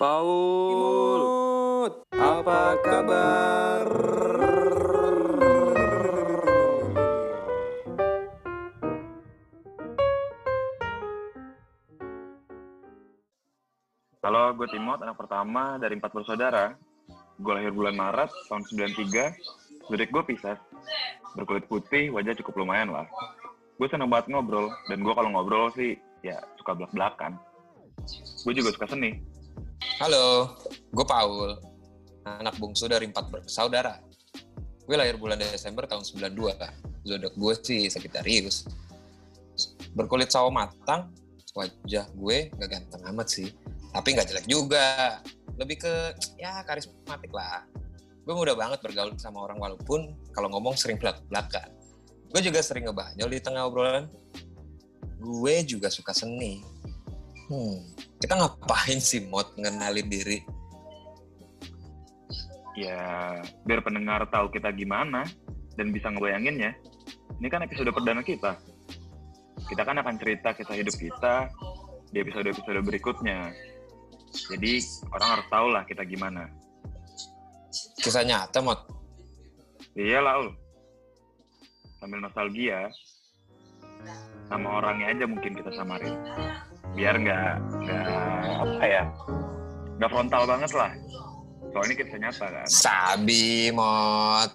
Paul, apa kabar? Halo, gue Timot, anak pertama dari empat bersaudara. Gue lahir bulan Maret tahun 93. Lirik gue Pisces. Berkulit putih, wajah cukup lumayan lah. Gue seneng banget ngobrol, dan gue kalau ngobrol sih ya suka belak-belakan. Gue juga suka seni. Halo, gue Paul, anak bungsu dari empat bersaudara. Gue lahir bulan Desember tahun 92. Zodiak gue sih Sagittarius. Berkulit sawo matang, wajah gue gak ganteng amat sih. Tapi gak jelek juga. Lebih ke, ya karismatik lah. Gue mudah banget bergaul sama orang walaupun kalau ngomong sering belak-belakan. Gue juga sering ngebanyol di tengah obrolan. Gue juga suka seni. Hmm, kita ngapain sih mod ngenalin diri? Ya, biar pendengar tahu kita gimana dan bisa ngebayanginnya. Ini kan episode perdana kita. Kita kan akan cerita kisah hidup kita di episode-episode berikutnya. Jadi orang harus tahu lah kita gimana. Kisah nyata, mod. Iya lah, Ul. Sambil nostalgia, sama orangnya aja mungkin kita samarin. Biar nggak nggak apa ya, nggak frontal banget lah. Soalnya kisah nyata kan. Sabi, mod.